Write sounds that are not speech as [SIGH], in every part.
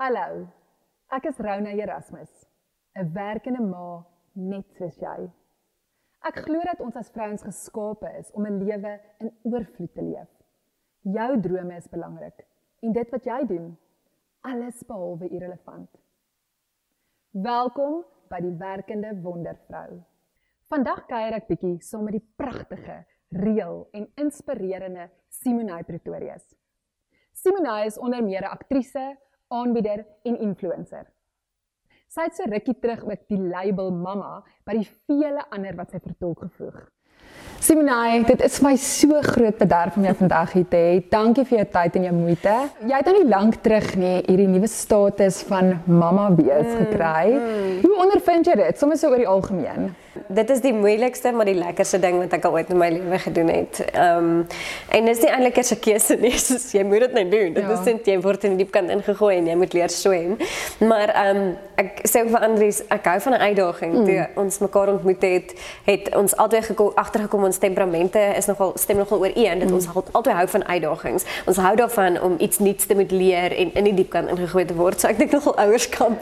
Hallo. Ek is Rona Erasmus, 'n werkende ma net soos jy. Ek glo dat ons as vrouens geskape is om 'n lewe in oorvloed te leef. Jou drome is belangrik en dit wat jy doen, alles behalwe irrelevant. Welkom by die werkende wondervrou. Vandag kuier ek bietjie saam met die pragtige, reël en inspirerende Simonai Pretorius. Simonai is onder meer 'n aktrise, aanbieder en influencer. Sy het so rukkie terug ook die label mamma by die vele ander wat sy vertolk gevoeg. Simonai, dit is my so groot bederf om jou vandag hier te hê. Dankie vir jou tyd en jou moeite. Jy het nou nie lank terug nie hierdie nuwe status van mamma wees gekry. Mm, mm. Hoe ondervind jy dit? Sommige so oor die algemeen dit is die moeilikste maar die lekkerste ding wat ek al ooit in my lewe gedoen het. Ehm um, en dis nie eintlik 'n keuse nie, [LAUGHS] soos jy moet dit net doen. Dit ja. is net jy word in die diep kant ingegooi en jy moet leer swem. Maar ehm um, ek sê vir Andries, ek hou van 'n uitdaging. Mm. Toe ons mekaar ontmoet het, het ons altyd gekom agtergekom ons temperamente is nogal stem nogal ooreen dat mm. ons altyd hou van uitdagings. Ons hou daarvan om iets nuuts te moet leer en in die diep kant ingegooi te word. So ek dink nogal ouerskap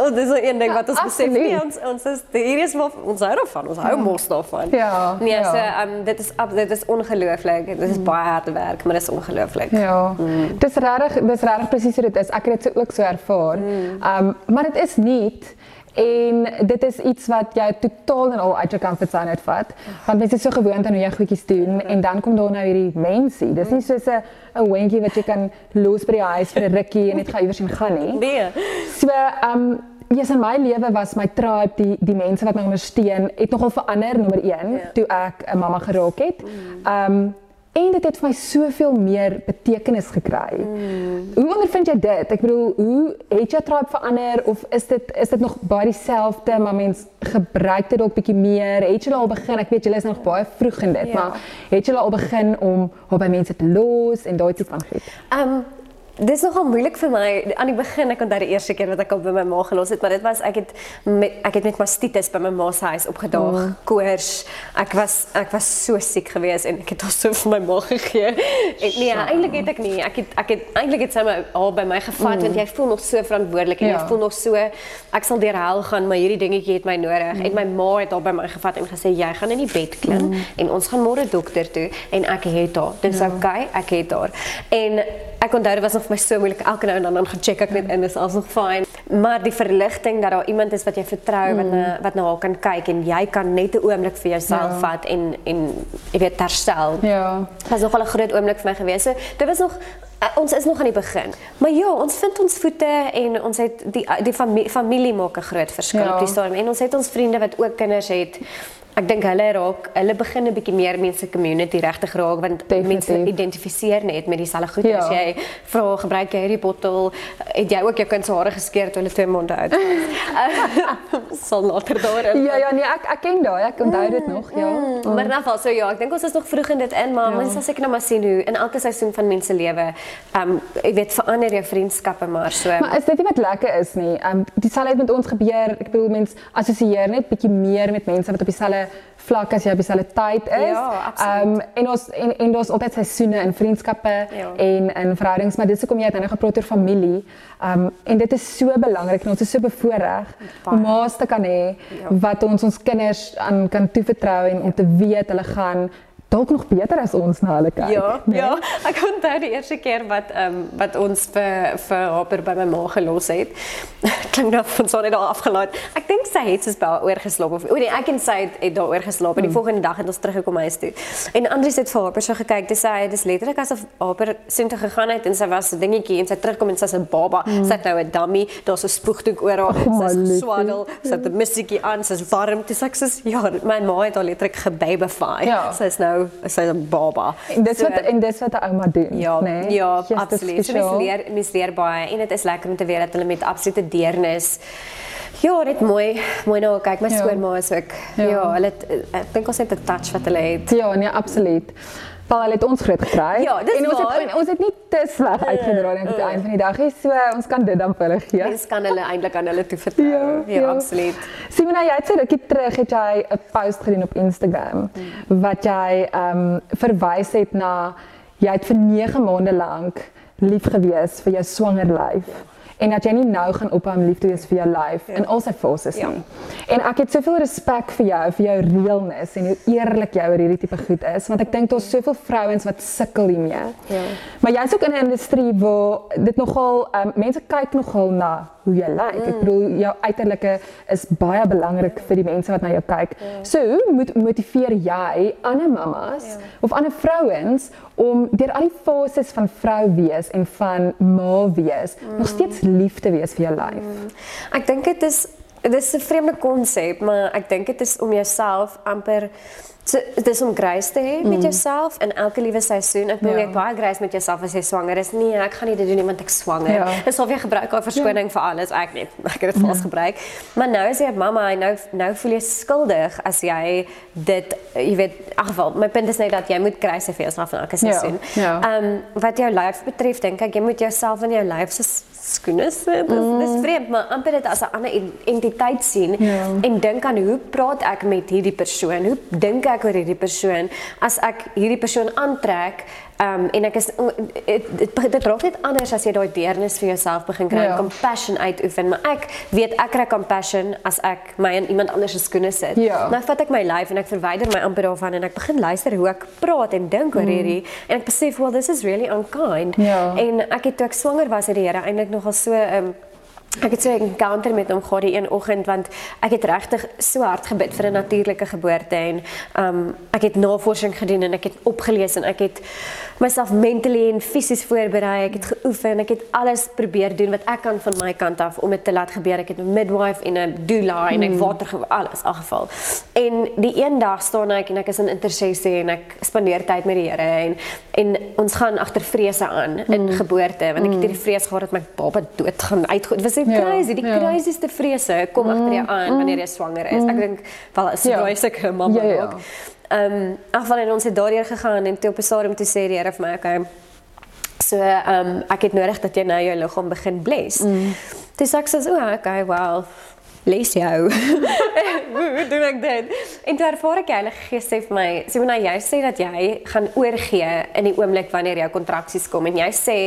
Oh, dis 'n ding wat ons ja, besef nie ons ons is hier is wat ons hou daarvan. Ons hou ja. mos daarvan. Ja. Nee, ja. so um dit is dit is ongelooflik. Dit is mm. baie harde werk, maar dit is ongelooflik. Ja. Mm. Dis regtig dis regtig presies hoe dit is. Ek het dit so ook so ervaar. Mm. Um maar dit is nie En dit is iets wat jy totaal en al uit jou comfort zone uitvat. Want mense is so gewoond aan hoe jy goedjies doen en dan kom daar nou hierdie mensie. Dis nie soos 'n 'n windjie wat jy kan los by die huis vir 'n rukkie en net gaan iewers en gaan nie. Nee. So, ehm um, Ja, yes, in my lewe was my tribe, die die mense wat my ondersteun, het nogal verander nommer 1 yeah. Ja. toe ek 'n mamma geraak het. Mm. Ehm um, en dit het vir my soveel meer betekenis gekry. Mm. Hoe ondervind jy dit? Ek bedoel, hoe het jou tribe verander of is dit is dit nog baie dieselfde, maar mens gebruik dit dalk bietjie meer? Het jy al begin? Ek weet julle is nog baie vroeg in dit, ja. maar het jy al begin om op by mense te los en daai tipe van goed? Ehm um, Dit is nogal moeilik vir my aan die begin ek onthou die eerste keer wat ek al by my ma gelos het maar dit was ek het met ek het met mastitis by my ma se huis opgedaag oh. koors ek was ek was so siek geweest en ek het haar so vir my ma gegee en nee eintlik het ek nie ek het ek het eintlik het sy my al by my gevat mm. want jy voel nog so verantwoordelik en ja. jy voel nog so ek sal deur hel gaan maar hierdie dingetjie het my nodig mm. en my ma het al by my gevat en gesê jy gaan in die bed klim mm. en ons gaan môre dokter toe en ek het haar dis ja. okay ek het haar en ek onthou dit was nog my so moeilik elke nou en dan dan gaan check ek net in is alles nog fyn maar die verligting dat daar iemand is wat jy vertrou mm. wat na wat na haar kan kyk en jy kan net 'n oomblik vir jouself ja. vat en en jy weet herstel. Ja. Dit was nog al 'n groot oomblik vir my gewees. So dit was nog uh, ons is nog aan die begin. Maar ja ons vind ons voete en ons het die die familie, familie maak 'n groot verskil ja. op die stadium. En ons het ons vriende wat ook kinders het ek dink hulle raak hulle begin 'n bietjie meer mense community regtig raak want Definitief. mense identifiseer net met dieselfde goed ja. as jy vra gebruik jy hierdie bottel het jy ook jou kind se hare geskeer toe hulle twee maande oud was [LAUGHS] sal later daar ja ja nee ek ek ken daai ek onthou dit nog ja mm, mm. maar in geval so ja ek dink ons is nog vroeg in dit in maar ja. mense sal seker nou maar sien hoe in elke seisoen van mense lewe um jy weet verander jou vriendskappe maar so maar is dit nie wat lekker is nie um dieselfde met ons gebeur ek bedoel mense assosieer net bietjie meer met mense wat op dieselfde vlak as jy op dieselfde tyd is. Ja, absoluut. Um en ons en en daar's altyd seisoene in vriendskappe ja. en in verhoudings, maar dis hoekom jy dan 'n geproter familie. Um en dit is so belangrik en ons is so bevoordeel om maas te kan hê ja. wat ons ons kinders aan kan toevertrou en om te weet hulle gaan dalk nog beter as ons na hulle kyk. Ja, nee? ja. Ek onthou die eerste keer wat ehm um, wat ons vir vir Hopper by my ma gelos het. [LAUGHS] Klink nou van so net daar afgelaai. Ek dink sy het soos by oorgeslaap of o nee, ek en sy het, het daar oorgeslaap en die mm. volgende dag het ons teruggekom huis toe. En Andries het vir Hopper so gekyk, dis sy dis letterlik asof Hopper sin toe gegaan het en sy was 'n dingetjie en sy terugkom en sy's 'n baba. Mm. Sy het nou 'n dummy, daar's 'n spoegdoek oor haar. Oh, sy's swaddel, sy het 'n musikkie aan, sy's warm. Dis ek sê ja, my ma het al letterlik gebabify. Ja. Sy's nou nou is hy 'n baba. En dis wat en dis wat 'n ouma doen, Ja, nê? nee? ja, Yes, absoluut. So mens leer mens leer baie en dit is lekker om te weet dat hulle met absolute deernis Ja, net mooi, mooi nou kyk. My Ja. skoonma is ook. Ja, Ja. hulle ek dink ons het 'n touch wat hulle het. Ja, nee, absoluut. Paul het ons groot gekry. Ja, en ons waar. het en ons het nie te sleg uitgedraai aan die einde van die dag nie. So ons kan dit dan vir hulle gee. Mens kan hulle eintlik aan hulle toe vertrou. Ja, ja, ja. absoluut. Simona, jy het so rukkie terug het jy 'n post gedoen op Instagram wat jy ehm um, verwys het na jy het vir 9 maande lank lief gewees vir jou swanger lyf en dat jy nie nou gaan ophou om lief te wees vir jou lyf in al sy fases Ja. nie. En ek het soveel respek vir jou, vir jou realness en hoe eerlik jy oor hierdie tipe goed is want ek dink daar's soveel vrouens wat sukkel hiermee. Ja. Maar jy's ook in 'n industrie waar dit nogal um, mense kyk nogal na hoe jy lyk. Ek bedoel jou uiterlike is baie belangrik vir die mense wat na jou kyk. So, hoe moet motiveer jy ander mammas of ander vrouens om deur al die fases van vrou wees en van ma wees nog steeds lief te wees vir jou lyf? Ek dink dit is dit is 'n vreemde konsep, maar ek dink dit is om jouself amper so dit is om grace te hê met jouself in elke liewe seisoen. Ek bedoel Ja. jy het baie grace met jouself as jy swanger is. Nee, ek gaan nie dit doen nie want ek swanger. Ja. Dis of jy gebruik haar verskoning vir alles. Ek net [LAUGHS] ek het dit vals gebruik. Maar nou is jy 'n mamma en nou nou voel jy skuldig as jy dit jy weet elk geval my punt is net dat jy moet grace hê vir jouself in elke Ja, seisoen. ja. Ehm um, wat jou lyf betref, dink ek jy moet jouself in jou lyf se skoene sit. Dis dis vreemd, maar amper dit as 'n ander en- entiteit sien Ja. en dink aan hoe praat ek met hierdie persoon? Hoe dink ek oor hierdie persoon as ek hierdie persoon aantrek? Um en ek is dit raak net anders as jy daai deernis vir jouself begin kry Ja. en compassion uitoefen, maar ek weet ek kry compassion as ek my in iemand anders se skoene sit. Ja. Nou vat ek my lyf en ek verwyder my amper daarvan en ek begin luister hoe ek praat en dink oor hierdie en ek besef well this is really unkind. Mm. Ja. En ek het toe ek swanger was het die Here eintlik nogal so um Ek het so 'n encounter met hom gehad die een oggend want ek het regtig so hard gebid vir 'n natuurlike geboorte en um ek het navorsing gedoen en ek het opgelees en ek het myself mentally en fisies voorberei. Ek het geoefen, ek het alles probeer doen wat ek kan van my kant af om dit te laat gebeur. Ek het 'n midwife en 'n doula en ek water ge- alles afgeval. En die een dag staan ek en ek is in intersessie en ek spandeer tyd met die Here en en ons gaan agter vrese aan in geboorte want ek het hierdie vrees gehad dat my baba dood gaan uitgoed. Dit was so Ja, crazy, die ja. crazieste vrese kom agter jou aan wanneer jy swanger is. Ek dink wel as Ja. jy seker mamma Ja, ja. ook. Ehm um, afval en ons het daardeur gegaan en toe op 'n stadium toe sê die Here vir my okay. So ehm um, ek het nodig dat jy nou jou liggaam begin bless. Mm. Toe sê ek so, "O, okay, well, bless jou." [LAUGHS] Hoe doen ek dit? En toe ervaar ek die Heilige Gees sê vir my, Simona, jy sê dat jy gaan oorgee in die oomblik wanneer jou kontraksies kom en jy sê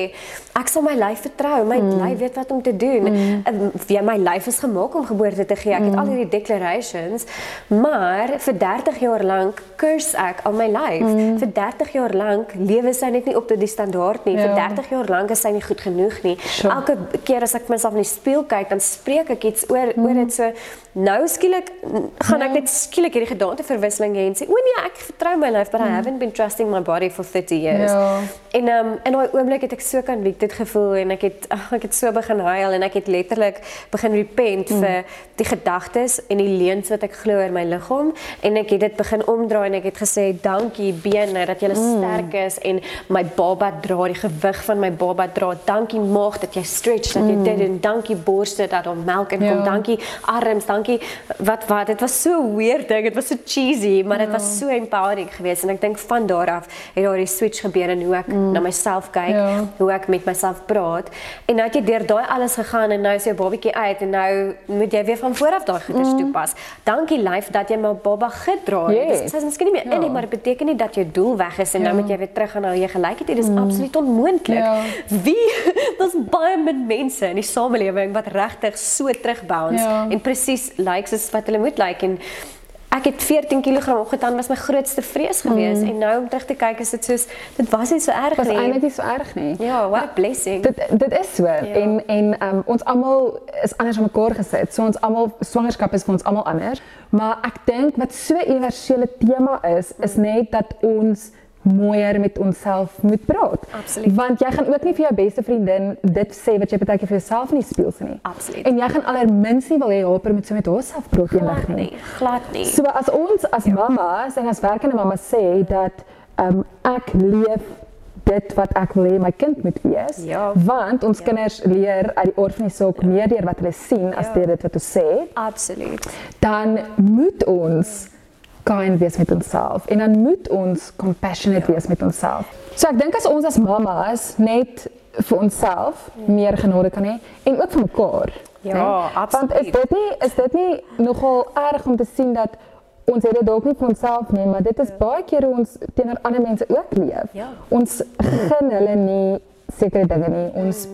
ek sal my lyf vertrou, my mm. lyf weet wat om te doen. Mm. Ja, my lyf is gemaak om geboorte te gee. Ek het al hierdie declarations, maar vir 30 jaar lank curse ek al my lyf. Mm. Vir 30 jaar lank lewe sy net nie op tot die standaard nie. Ja. Vir 30 jaar lank is sy nie goed genoeg nie. Sure. Elke keer as ek myself in die spieël kyk, dan spreek ek iets oor mm. oor dit so nou skielik mm, gaan ek net skielik hierdie gedaanteverwisseling hê en sê o nee, ek vertrou my lyf, but I haven't been trusting my body for 30 years. Ja. En um, in daai oomblik het ek so convicted gevoel en ek het ag, ek het so begin huil en ek het letterlik begin repent mm. vir die gedagtes en die leuns wat ek glo oor my liggaam en ek het dit begin omdraai en ek het gesê dankie bene dat jy mm. sterk is en my baba dra die gewig van my baba dra. Dankie maag dat jy stretch dat jy mm. dit en dankie borste dat daar melk in kom. Ja. Dankie arms, dankie wat wat dit was so weird ding. Dit was so cheesy, maar dit ja. was so empowering geweest en ek dink van daar af het daar die switch gebeur in hoe ek mm. na myself kyk, Ja. hoe ek met myself praat. En nou het jy deur daai alles gegaan en nou is jou babatjie uit en nou moet jy weer van voor af daai goeders mm. toepas. Dankie lyf dat jy my baba gedra het. Yes. Sy is miskien nie meer Ja. in nie, maar dit beteken nie dat jou doel weg is en Ja. nou moet jy weer terug gaan na jou gelykheid. Dit is mm. absoluut onmoontlik. Ja. Wie [LAUGHS] daar's baie min mense in die samelewing wat regtig so terugbounce Ja. En presies lyk like, soos wat hulle moet lyk like. en ek het 14 kg opgetaan was my grootste vrees geweest mm. en nou om terug te kyk is dit soos dit was nie so erg was nie. eintlik nie so erg nie. Ja, what a blessing. Dit dit is so ja. en en um, ons almal is anders aan mekaar gesit. So ons almal swangerskap is vir ons almal anders, maar ek dink wat so 'n universele tema is is net dat ons mooier met onsself moet praat. Absoluut. Want jy gaan ook nie vir jou beste vriendin dit sê wat jy baie keer vir jouself in die spieël sien nie. Absoluut. En jy gaan allermins nie wil hê haar moet so met haarself praat eendag nie. nie, glad nie. So as ons as mammas en as werkende mammas sê dat ehm um, ek leef dit wat ek wil hê my kind moet wees, Ja. want ons kinders leer uit die orfanies ook meer deur wat hulle sien as Ja. deur dit wat ons sê, Absoluut. dan moet ons kind wees met onsself en dan moet ons compassionate wees met onsself. So ek dink as ons as mammas net vir onsself meer genade kan hê en ook vir mekaar. Ja? Want absoluut. is dit nie is dit nie nogal erg om te sien dat ons het dit dalk nie vir onsself nie, maar dit is baie keer hoe ons teenoor ander mense ook leef. Ja. Ons gun hulle nie sekere dinge nie. Ons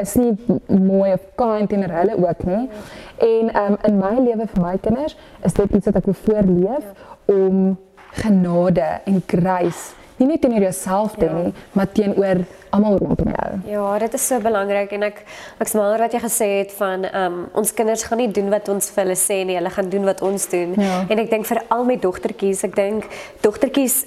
is nie mooi of kind teenoor hulle ook nie. En um, in my lewe vir my kinders is dit iets wat ek wil voorleef om genade en grace nie net teenoor jouself te hê nie, maar teenoor almal rondom jou. Ja, dit is so belangrik en ek ek smaak wat jy gesê het van um, ons kinders gaan nie doen wat ons vir hulle sê nie, hulle gaan doen wat ons doen. Ja. En ek dink veral met dogtertjies, ek dink dogtertjies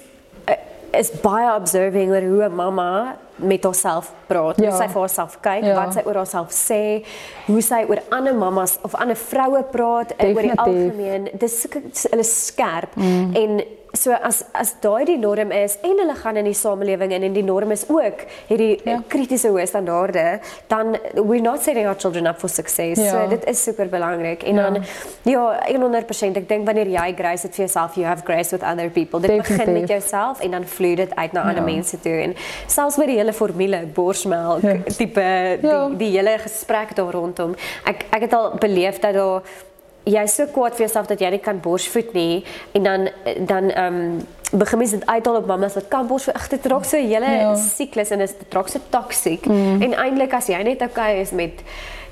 is baie observing oor hoe 'n mamma met haarself praat, Ja. hoe sy vir haarself kyk, Ja. wat sy oor haarself sê, hoe sy oor ander mammas of ander vroue praat uh, oor die Definitief. algemeen. Dis hulle skerp mm. en so as as daai die norm is en hulle gaan in die samelewing in en die norm is ook hierdie ja. kritiese hoë standaarde, dan we're not setting our children up for success. Ja. So dit is super belangrik. En Ja. dan ja, 100% ek dink wanneer jy grace het vir jouself, you have grace with other people. Dit begin Definitief. met jouself en dan vloei dit uit na ander Ja. mense toe en selfs met die hele formule borsmelk Ja. tipe die, Ja. die hele gesprek daar rondom. Ek ek het al beleef dat daar jy is so kwaad vir jouself dat jy nie kan borsvoed nie en dan dan ehm um, begin mens dit uithaal op mammas wat kan borsvoed. Ag dit raak so 'n hele Ja. siklus en dit raak so toksiek. Mm. En eintlik as jy net okay is met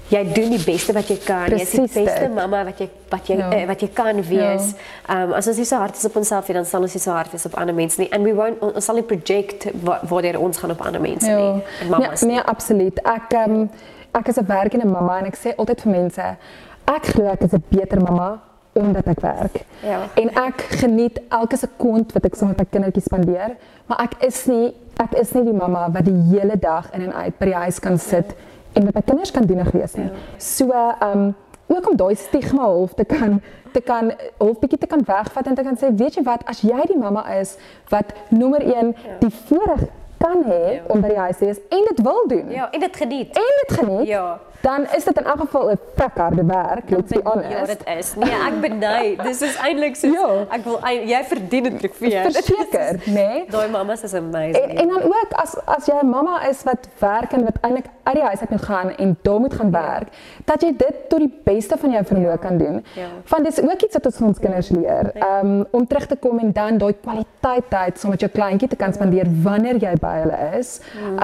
jy doen die beste wat jy kan. Jy is die beste dit. mamma wat jy wat jy Ja. uh, wat jy kan wees. Ehm um, as ons nie so hard is op onsself nie, dan sal ons nie so hard wees op ander mense nie. And we won't ons sal nie project wa- waardeur ons gaan op ander mense Ja. nie. En mammas. Nee, nee absoluut. Ek um, ek is 'n werkende mamma en ek sê altyd vir mense, ek glo ek is 'n beter mamma omdat ek werk. Ja. En ek geniet elke sekond wat ek saam met my kindertjies spandeer, maar ek is nie ek is nie die mamma wat die hele dag in en uit by die huis kan sit en met my kinders kan dienig wees nie. So um ook om daai stigma half te kan te kan half bietjie te kan wegvat en te kan sê, weet jy wat, as jy die mamma is wat nommer 1 die voorreg kan hê om by die huis te wees en dit wil doen Ja, en dit geniet. en dit geniet, Ja. dan is dit in elk geval 'n harde werk, let's be honest. Ja, dit is. Nee, ek [LAUGHS] beny. Dis is eintlik so Ja. ek wil jy verdien 'n trofee. [LAUGHS] Verseker, nê? Nee? Daai mammas is amazing. En, en dan ook as as jy 'n mamma is wat werk en wat eintlik uit die huis uit moet gaan en daar moet gaan werk, dat jy dit tot die beste van jou vermoë kan doen. Ja. Want dis ook iets wat ons ons kinders leer. Um om terug te kom en dan daai kwaliteit tyd saam met jou kleintjie te kan spandeer wanneer jy by hulle is.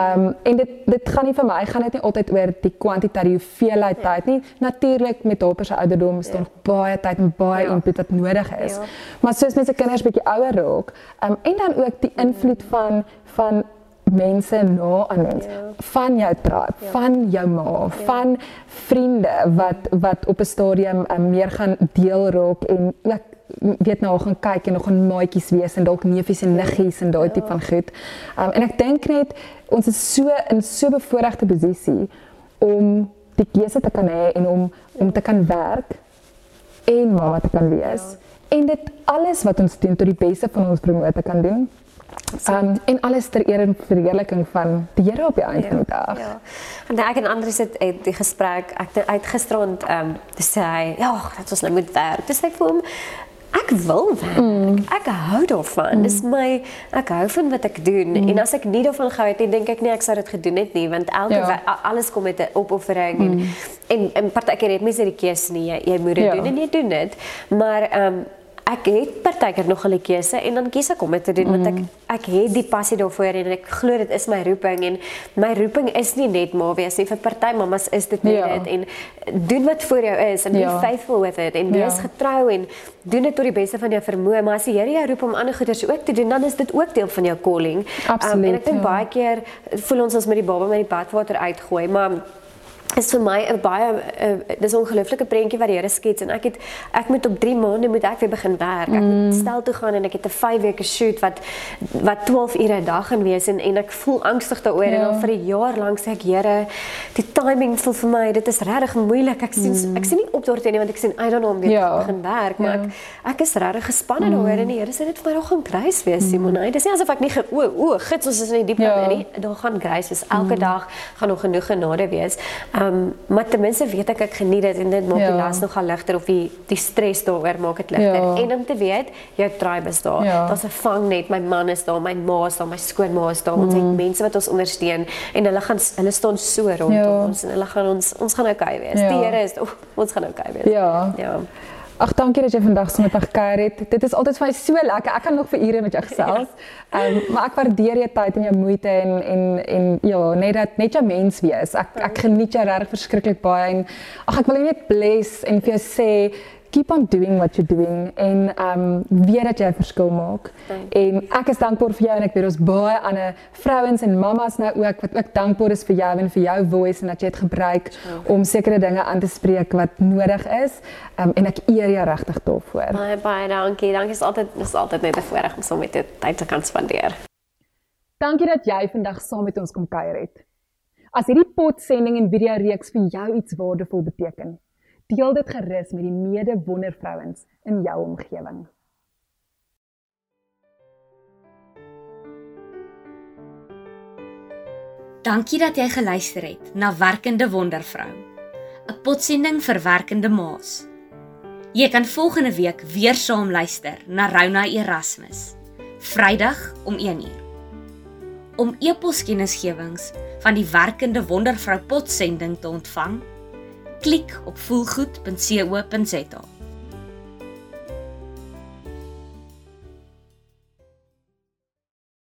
Um en dit dit gaan nie vir my gaan dit nie altyd oor die kwantiteit, die hoeveelheid tyd nie. Natuurlik met haar se ouderdom is daar nog baie tyd en baie Ja. input wat nodig is. Ja. Maar soos mense kinders bietjie ouer raak, um, en dan ook die invloed van van mense na aan ons, van jou tribe, van jou ma, van vriende wat wat op 'n stadium um, meer gaan deel raak en ook weet nou gaan kyk en nog 'n maatjies wees en dalk neefies en niggies en daai tipe van goed. Um, en ek dink net ons is so in so 'n bevoordeelde posisie om die keuse te kan hê en om om te kan werk en mamma te kan wees. Ja. En dit alles wat ons doen tot die beste van ons vermoë te kan doen. Um, en alles ter eer en verheerliking van die Here op die einde van die dag. Ja. Dan ek en Andri sit uit die gesprek, ek het uit gisterand ehm um, te sê, hy, ja, dat ons nou moet werk. Dis ek vir hom Ek wil werk. Mm. Ek hou daarvan. Mm. Dis my ek hou van wat ek doen. Mm. En as ek nie daarvan gehou het nie, dink ek nie ek sou dit gedoen het nie, want elke Ja. ja. alles kom met 'n opoffering mm. en en en partykeer het mense die keuse nie. Jy, jy moet dit Ja. doen en jy doen dit. Maar ehm um, ek het partykeer nog 'n keuse en dan kies ek om dit te doen mm. want ek ek het die passie daarvoor en ek glo dit is my roeping en my roeping is nie net maar wees nie vir party mammas is dit net Ja. dit en doen wat vir jou is en Ja. be faithful with it en wees Ja. getrou en doen dit tot die beste van jou vermoë maar as die Here jou roep om ander goeders ook te doen dan is dit ook deel van jou calling Absoluut, en ek dink ja. baie keer voel ons ons met die baba met die badwater uitgooi maar is vir my 'n baie uh, dis 'n ongelooflike prentjie wat die Here skets en ek het ek moet op 3 maande moet ek weer begin werk. Ek moet mm. stel toe gaan en ek het 'n 5 weke shoot wat wat 12 ure 'n dag gaan wees en en ek voel angstig daaroor ja. en al vir 'n jaar lank sê ek Here, die timing voel vir my dit is regtig moeilik. Ek sien mm. ek sien nie op daartoe nie want ek sien I don't know om weer ja. te begin werk, maar ja. ek ek is regtig gespanne mm. daaroor en die Here sê dit vir my nog gaan grys wees, mm. Simon. Dit is nie asof ek nie o o gits ons is in die diep ja. nie. Daar gaan grys wees. Elke mm. dag gaan nog genoeg genade wees. Ehm um, maar ten minste weet ek ek geniet dit en dit maak ja. die las nogal ligter of die die stres daaroor maak dit ligter. Ja. En om te weet jou tribe is daar. Ja. Daar's 'n vangnet, my man is daar, my ma is daar, my skoonma is daar. Mm. Ons het mm. mense wat ons ondersteun en hulle gaan hulle staan so rondom ja. ons en hulle gaan ons ons gaan okay wees. Ja. Die Here is oh, ons gaan okay wees. Ja. Ja. Ag dankie dat jy vandag saam met my gekuier het. Dit is altyd vir my so lekker. Ek kan nog vir ure met jou gesels. [LAUGHS] Ehm um, maar ek waardeer jou tyd en jou moeite en en en ja, net dat net jou mens wees. Ek ek geniet jou regtig verskriklik baie en ag ek wil net bless en vir jou sê keep on doing what you're doing en um weet dat jy 'n verskil maak. En ek is dankbaar vir jou en ek weet ons baie ander vrouens en mammas nou ook wat ook dankbaar is vir jou en vir jou voice en dat jy dit gebruik om sekere dinge aan te spreek wat nodig is. Um en ek eer jou regtig daarvoor. Baie baie dankie. Dankie is altyd is altyd net 'n voorreg om saam met jou tyd te kan spandeer. Dankie dat jy vandag saam met ons kom kuier het. As hierdie potsending en video reeks vir jou iets waardevol beteken, deel dit gerus met die mede wondervrouens in jou omgewing. Dankie dat jy geluister het na Werkende Wondervrou, 'n potsending vir werkende ma's. Jy kan volgende week weer saam luister na Rona Erasmus, Vrydag om 1uur. Om e-poskennisgewings van die Werkende Wondervrou potsending te ontvang, klik op voelgoed.co.za.